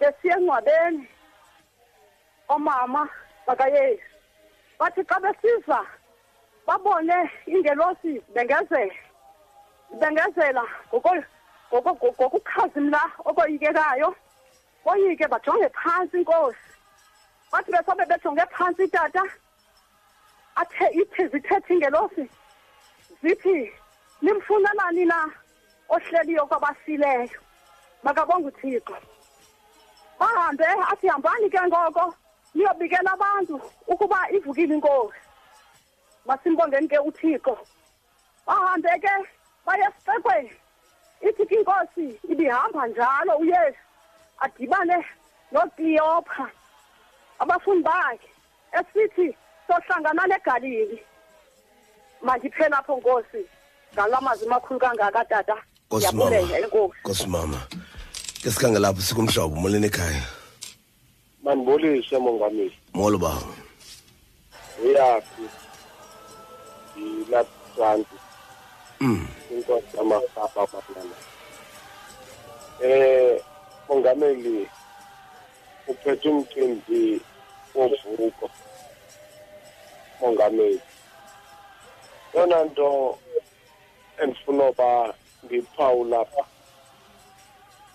P: besiya engcwabeni omama bakayesu bathi xa besiza babone ingelosi bengezela. Bengezela ngoko- ngoko- ngokukhazimla okoyikekayo. Boyike bajonge phantsi inkosi. Bathi besabe bejonge phantsi tata athe ithi zithethe ingelosi zithi nimfunelani na ohleliyo kwabafileyo makabonge uthixo. Bahambe athi hambani ke ngoko. Niyobikela abantu ukuba ivukile inkosi. Masimbongeni ke uthixo. Bahambe ke baye esiqekweni ithi ke inkosi ibihamba njalo uyesu adibane nokleopha abafundi bakhe esithi sohlangana negalili mandiphe lapho nkosi. Ngala mazwi makhulu kangaka tata.
A: Nkosi mama.
P: ndiyabulela enkosi
A: nkosi mama. Ke sikhange lapho sikumhlobo molweni ekhaya
Q: mandibulise mongameli
A: molo baba
Q: uyaphi? Yilasanti
A: mm.
Q: Inkosi yamasapha kwahlala eh mongameli uphethe umcimbi wovuko mongameli yona nto endifuna uba ndiphawula pha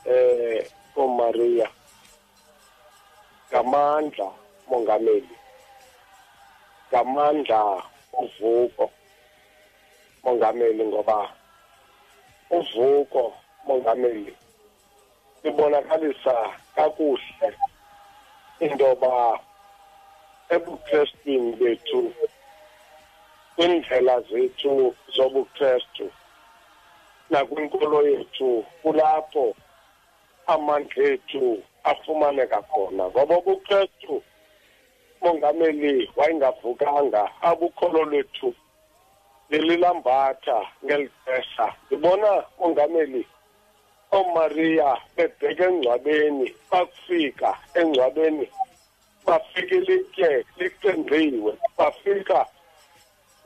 Q: eh komaria. Ngamandla mongameli. Ngamandla uvuko. Mongameli ngoba uvuko mongameli libonakalisa kakuhle intoba ebukrestini bethu kwindlela zethu zobukrestu nakwinkolo yethu kulapho amandla ethu afumaneka khona ngoba ubukrestu mongameli wayengavukanga abukholo lwethu lililambatha ngeli xesha ndibona mongameli oomariya bebheka engcwabeni bakufika engcwabeni bafika ilitye licengciwe bafika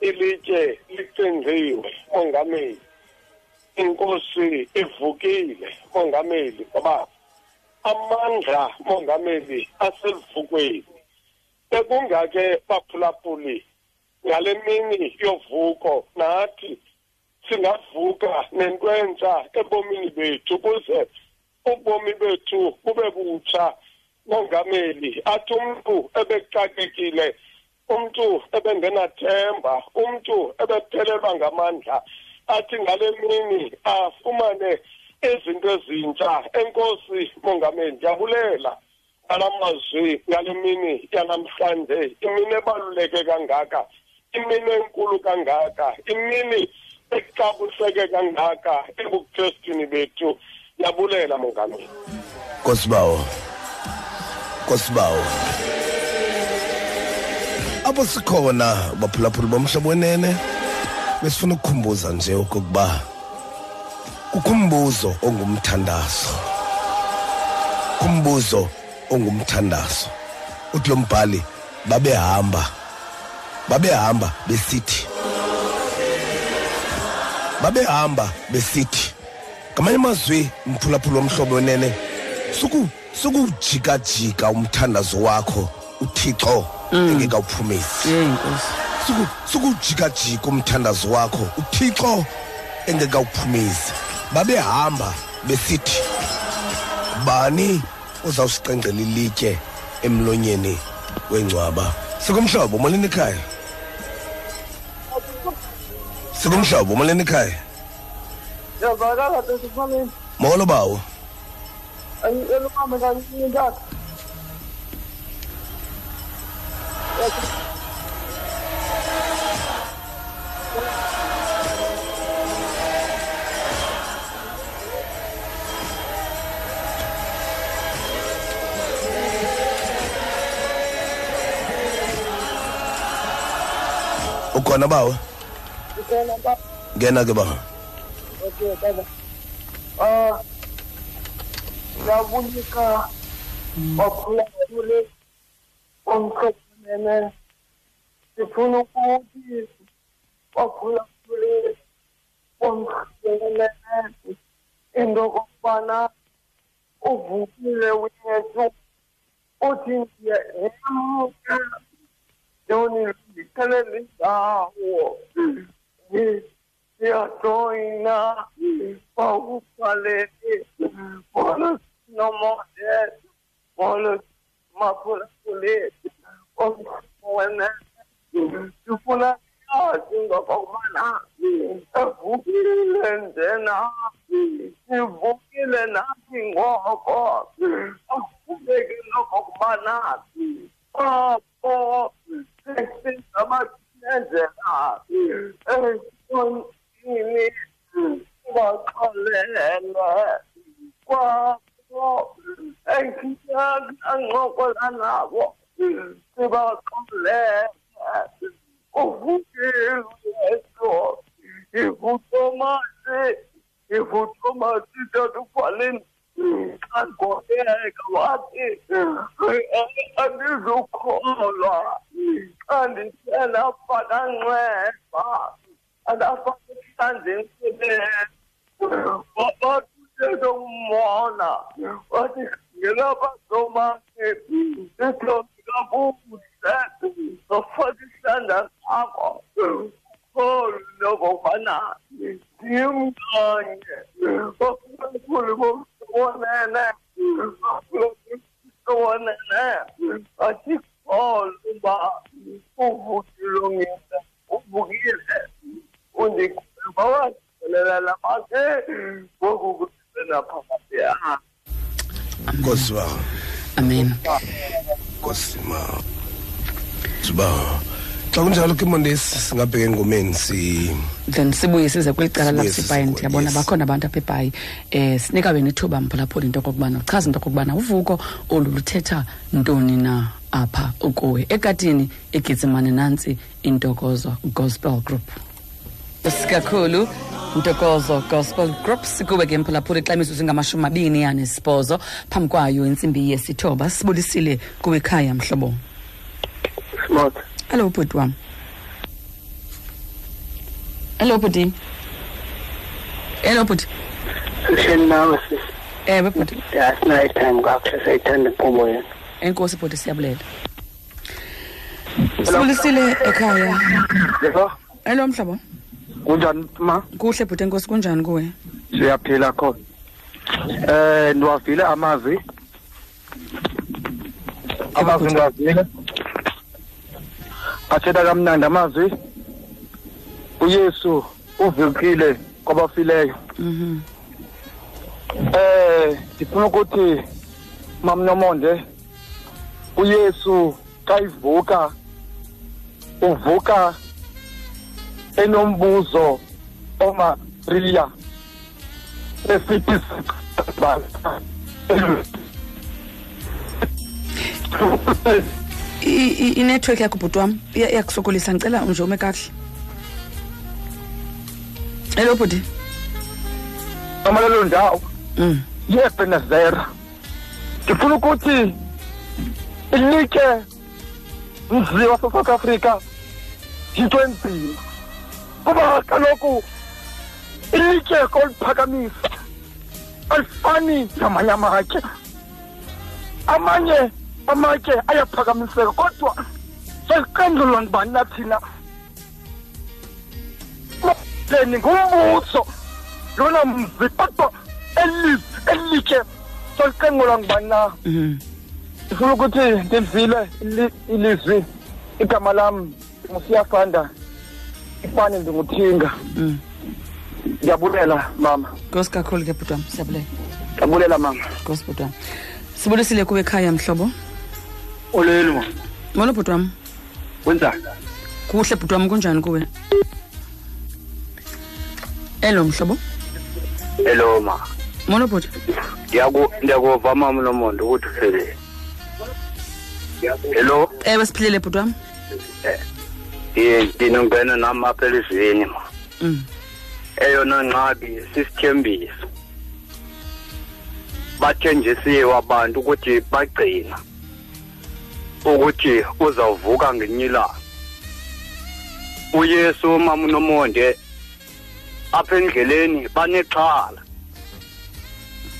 Q: ilitye licengciwe mongameli inkosi ivukile mongameli ngoba amandla mongameli asevukweni bekungake baphulaphuli ngale mini yovuko nathi singavuka nentwentsha ebomini bethu ukuze ubomi bethu bube butsha. Mongameli athi umntu ebexakekile umntu ebengenathemba umntu ebephelelwa ngamandla athi ngale mini afumane izinto ezintsha enkosi mongameli ndiyabulela ngala mazwi ngale mini yanamhlanje imini ebaluleke kangaka imini enkulu kangaka imini exabuseke kangaka ebukrestini bethu. Ndiyabulela mongameli.
A: Nkosibawo nkosibawo apho sikhona baphulaphuli bomhlobo wenene besifuna ukukhumbuza nje okokuba kukho umbuzo ongumthandazo. Kumbuzo ongumthandazo. Uthi lo mbhali babehamba babehamba besithi babehamba besithi ngamanye amazwi mphulaphula womhlobo wenene suku sukujikajika umthandazo wakho uthixo engekawuphumezi suku sukujikajika umthandazo wakho uthixo engekawuphumezi babehamba besithi bani uzawusiqengqela ilitye emlonyeni wengcwaba? Sikumhlobo molweni ekhaya? Sikumhlobo molweni ekhaya? Molo bawo ukhona bawo ngena ke bawo
R: Okay, baba. Ah. Yabunika. Wakhula kule. Omkhosene. Sifuna ukuthi wakhula kule. Omkhosene. Into kokubana uvukile wethu uthi ngiyamuka yoni ngithelele indawo ngiyajoyina bawuqalele bona nomode bona maphulaphule wena sifuna yazi ngokokubana evukile njena sivukile nathi ngoko akubeke nokokubana apho 是什么骗子啊？嗯，我你你我可怜了，我我哎呀，我我哪哪我，你把我可怜了，我不是我说，你不做嘛事，你不做嘛事，叫做可怜。Xagobeka wathi andizukholwa xa ndisela fananceba andafana esihlanjeni sebenzi wabatuthetha umbona wathi ngelapha somake sithombi kabuhle zofaka isandla sakho kholu nokokubana ndimkanye bakhulu bonene bonene asikholu uba uvukile ngisa uvukile undikbawaselela lamake ngoku kusena phakathi yakhe
A: nkosi bawo
B: amen
A: nkosi ma sibawo xa kunjalo ke mondesi singabheka engomeni si
B: then sibuye size kweli cala
A: Sibuye
B: lapsibhayi
A: size
B: ndiyabona
A: yes.
B: bakhona abantu apha ebhayi. Um sinika wena ithuba mphulaphula into okokubana uchaza into okokubana uvuko olu luthetha ntoni na apha ukuwe ekatini egitsimane nantsi intokozo gospel group. Kakhulu ntokozo gospel group. Sikube ke mphulaphula ixabiso zingamashumi abini anesibhozo. Phambi kwayo intsimbi yesithoba sibulisile kuwe ekhaya mhlobo.
C: Smart
B: hello bhuti wam. Hello bhuti hello bhuti
C: sihleli nawe sisi
B: ewe bhuti
C: asinayo time kakuhle sayithanda inkqubo yena.
B: Enkosi bhuti siyabulela. Sibulisile ekhaya.
S: Yebo.
B: Hello mhlobo
S: kunjani ma?
B: Kuhle bhuti enkosi kunjani kuwe?
S: Siyaphila khona. Eh ndiwavile amazwi. Amazwi ndiwavile athetha kamnandi amazwi uyesu uvukile kwabafileyo.
B: Mhm.
S: Eh ndifuna ukuthi mamnomonde uyesu xa ivuka uvuka enombuzo omariya esithi
B: I- i- (laughs) inetwork yakho bhuti wam iya- iyakusokolisa ndicela nje ume kakuhle hello bhuti.
S: Amalelo ndawo.
B: Mm.
S: yebenezera ndifuna ukuthi ilike mzi wasesouth africa yinto enzima. Kuba kaloku ilitye koliphakamisa alifani namanye amatye. Amanye amatye ayaphakamiseka kodwa seliqendulwa ngubani na thina? Leni ngumbuso. Lona mzi kodwa eli- elitye soliqengulwa ngubani na?
B: Mhm.
S: ndifuna ukuthi ndivile ili- ilizwi igama lam ngusiyafanda. Ifani ndinguthinga.
B: Mm.
S: ndiyabulela mama.
B: Nkosi kakhulu ke bhuti wam siyabulela.
S: Ndiyabulela mama.
B: Nkosi bhuti wam sibulisile kuwe ekhaya mhlobo?
S: Olelo. Ma
B: molo bhuti wam
S: wenzani?
B: Kuhle bhuti wam kunjani kuwe? Elo mhlobo.
C: Hello ma.
B: Molo bhuti.
C: Ndiyaku ndiyakuva mama nomondo ukuthi useleni hello?
B: Ewe siphilile bhuti wam
C: Eh ndinongena nami apha elizweni ma.
B: Mm.
C: Eyona ngxaki sisithembiso. Bathenjisiwe abantu ukuthi bagcina. Ukuthi uzawuvuka ngenye ilanga. uyesu mama unomonde apha endleleni banexhala.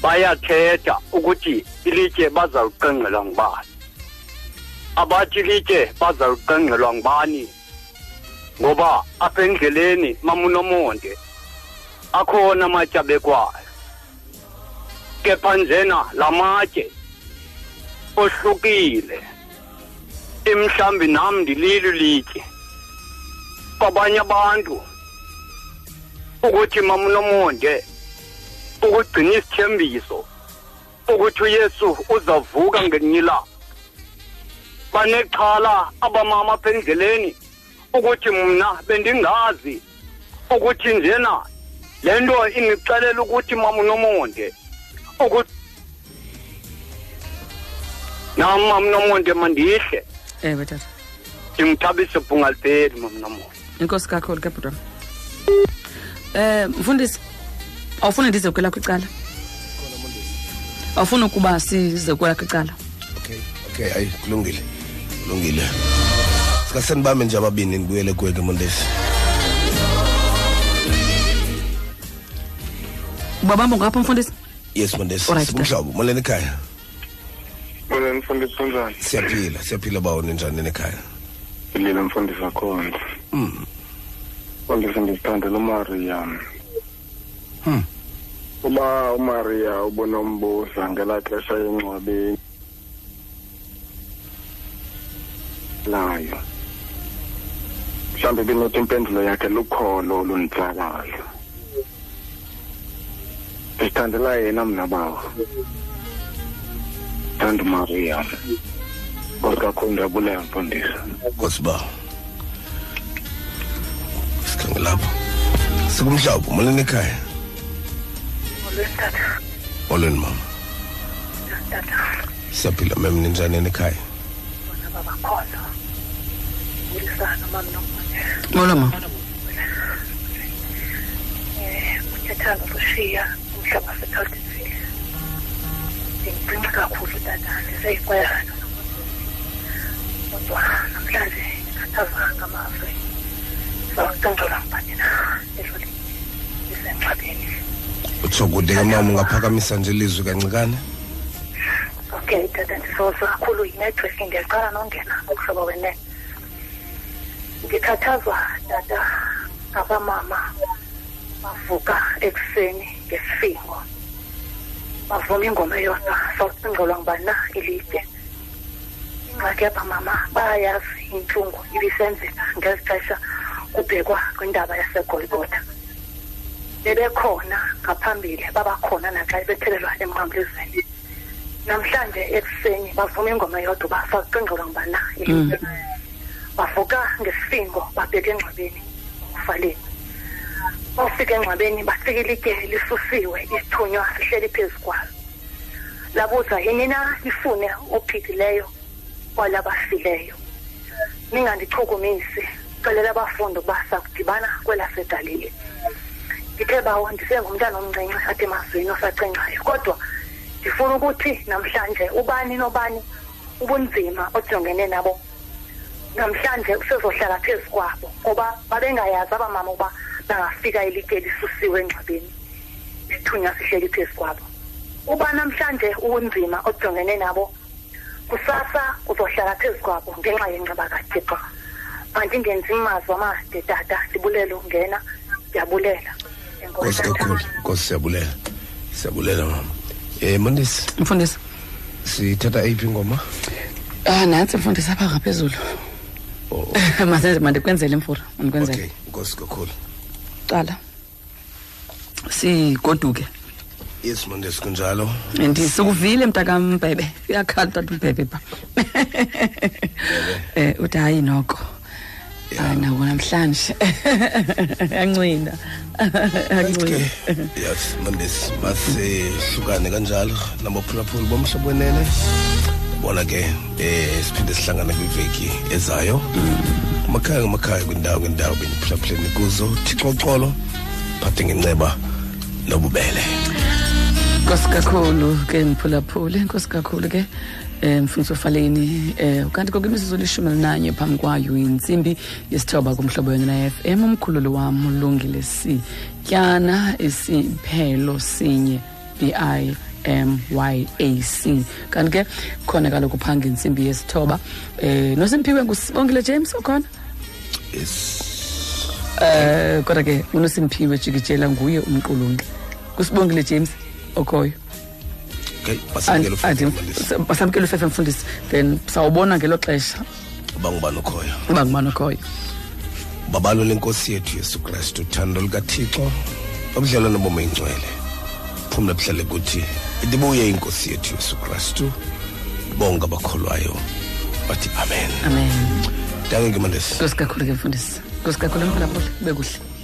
C: Bayathetha ukuthi ilitye bazaliqengqelwa ngubani. Abathi ilitye bazaliqengqelwa ngubani? Ngoba apha endleleni mama unomonde akhona amatye abekwayo. Kepha njena la matye ohlukile. Imhlambi nam ndililo litye kwabanye abantu ukuthi mama unomonde ukugcina isithembiso ukuthi uyesu uzavuka ngelinye ilanga. Banexhala abamama apha endleleni ukuthi mna bendingazi ukuthi njena le nto indixelela ukuthi mama unomonde ukuthi nam mama unomonde mandihle.
B: Ewe tata
C: ndimthabise bhungalipeli mama unomonde
B: inkosi kakhulu ke bhutwana um mfundisi awufuni ndize kwelakho icala? Awufuni ukuba size kwelakho icala?
A: Okay hayi kulungile kulungile. Sikasenibambe nje ababini ndibuyele kuwe ke mondesi
B: ubabamba ngapha mfundisi?
A: Yes mondesi
B: Alright,
A: sikumhlobo molweni ekhaya.
Q: Molweni mfundisi kunjani?
A: siyaphila siyaphila bawo ninjani nekhaya
Q: Philile mfundisi akhona.
A: mm.
Q: Mfundisi ndisithandela uMaria.
A: Hmm.
Q: Uba uMaria ubonombuza ngelaa xesha encwabeni layo. Mhlawumbi binothi impendulo yakhe lukholo olunditsalayo. Ndisithandela yena mna bawo. Thanda uMaria. Nkosi kakhulu ndiyabulela mfundisi.
A: nkosi bawo sikhange lapho sikumhlobo molweni ekhaya
K: Tata,
A: molweni mama
K: tata,
A: siyaphila mem ninjani nekhaya
K: bona babakhona. Ulisana mama nomoya.
B: molo ma
K: Eh, uthethana kushiya umhlaba waseCaltonville. Ngimcinga kakhulu tata, ndiseyikwayana. Kodwa namhlanje ngikhathazwa ngamazwi. Sawucengcela ngibani na edlule isengxabeni.
A: utsho kude ke mama ungaphakamisa nje ilizwi kancikane
K: Okay, tata ndisoza kakhulu yinetwork ngiyaqala nongena ngokuhlobo wenene. Ngikhathazwa tata abamama bavuka ekuseni ngesifingo. Bavuma ingoma eyodwa sawucingelwa ngubani na ilitye. Ingxaki apha mama bayayazi intlungu ibisenzeka ngezi xesha kubhekwa kwindaba yasegolgotha. Bebekhona ngaphambili babakhona naxa bethelelwa emnqamlezweni. namhlanje ekuseni bavuma ingoma yodwa uba sawucingelwa ngubani na ilitye bavuka ngesifingo babheka engcwabeni ufaleni bawufika engcwabeni bafika ilitye lisusiwe isithunywa sihleli phezu kwalo. Labuza yini na ifune ophilileyo kwalabafileyo? Ningandichukumisi celela abafundi ukuba sakudibana kwelasegalile ndithe bawo ndisengumntana omncinci apha emazweni osacingayo kodwa ndifuna ukuthi namhlanje ubani nobani ubunzima ojongene nabo. Namhlanje usezohlala phezu kwabo ngoba babengayazi abamama uba bangafika ilitye lisusiwe engcwabeni. Isithunywa sihleli phezu kwabo. Uba namhlanje ubunzima ojongene nabo kusasa uzohlala phezu kwabo ngenxa yenxiba kathixo. Mandingenzi mazwi amade tata ndibulele ungena ndiyabulela
A: nkosi kakhulu nkosi siyabulela. Siyabulela mama. Um mondesi
B: mfundisi.
A: Sithatha eyiphi ingoma?
B: Ah nantsi mfundisi apha ngaphezulu. (laughs) Masenze mandikwenzele imfura mandikwenzele.
A: Okay nkosi kakhulu.
B: Qala sigoduke
A: yes mondesi kunjalo
B: ndisikuvile mntakampebe uyakhala utata umpebe pha um uthi hayi noko. Hayi nawo namhlanje. (laughs) Yancwina yancwina
A: yes mondesi masihlukane kanjalo. Nabaphulaphuli bomhlobo wenene. Bona ke eh siphinde sihlangane kwiveki ezayo. Kumakhaya ngamakhaya kwindawo kwindawo beniphulaphuleni kuzo thixoxolo phathe ngenceba nobubele.
B: Nkosi kakhulu ke mphulaphule nkosi kakhulu ke um mfundisi ofaleni um kanti koko imizuzu lishumi elinanye phambi kwayo yintsimbi yesithoba kumhlobo yona f m umkhululo wam ulungile sityana isiphelo sinye b i m y a c. Kanti ke khona kaloku phaa ngentsimbi yesithoba. Um nosimphiwe ngusibongile james okhona? Um kodwa ke unosimphiwe jikijela nguye umqulunqi. Kusibongile james okhoyo.
A: Okay basamkele
B: basamkele ufefe mfundisi then sawubona ngelo xesha.
A: Uba ngubani okhoyo?
B: Uba ngubani okhoyo?
A: Babalo lenkosi yethu yesu kristu uthando lukathixo obudlelwane bomo ingcwele phumle buhlale kuthi idibuye inkosi yethu yesu kristu. Bonke abakholwayo bathi amen.
B: Amen.
A: Danke ke mandesi
B: nkosi kakhulu ke mfundisi. Nkosi kakhulu mphulaphula kube kuhle.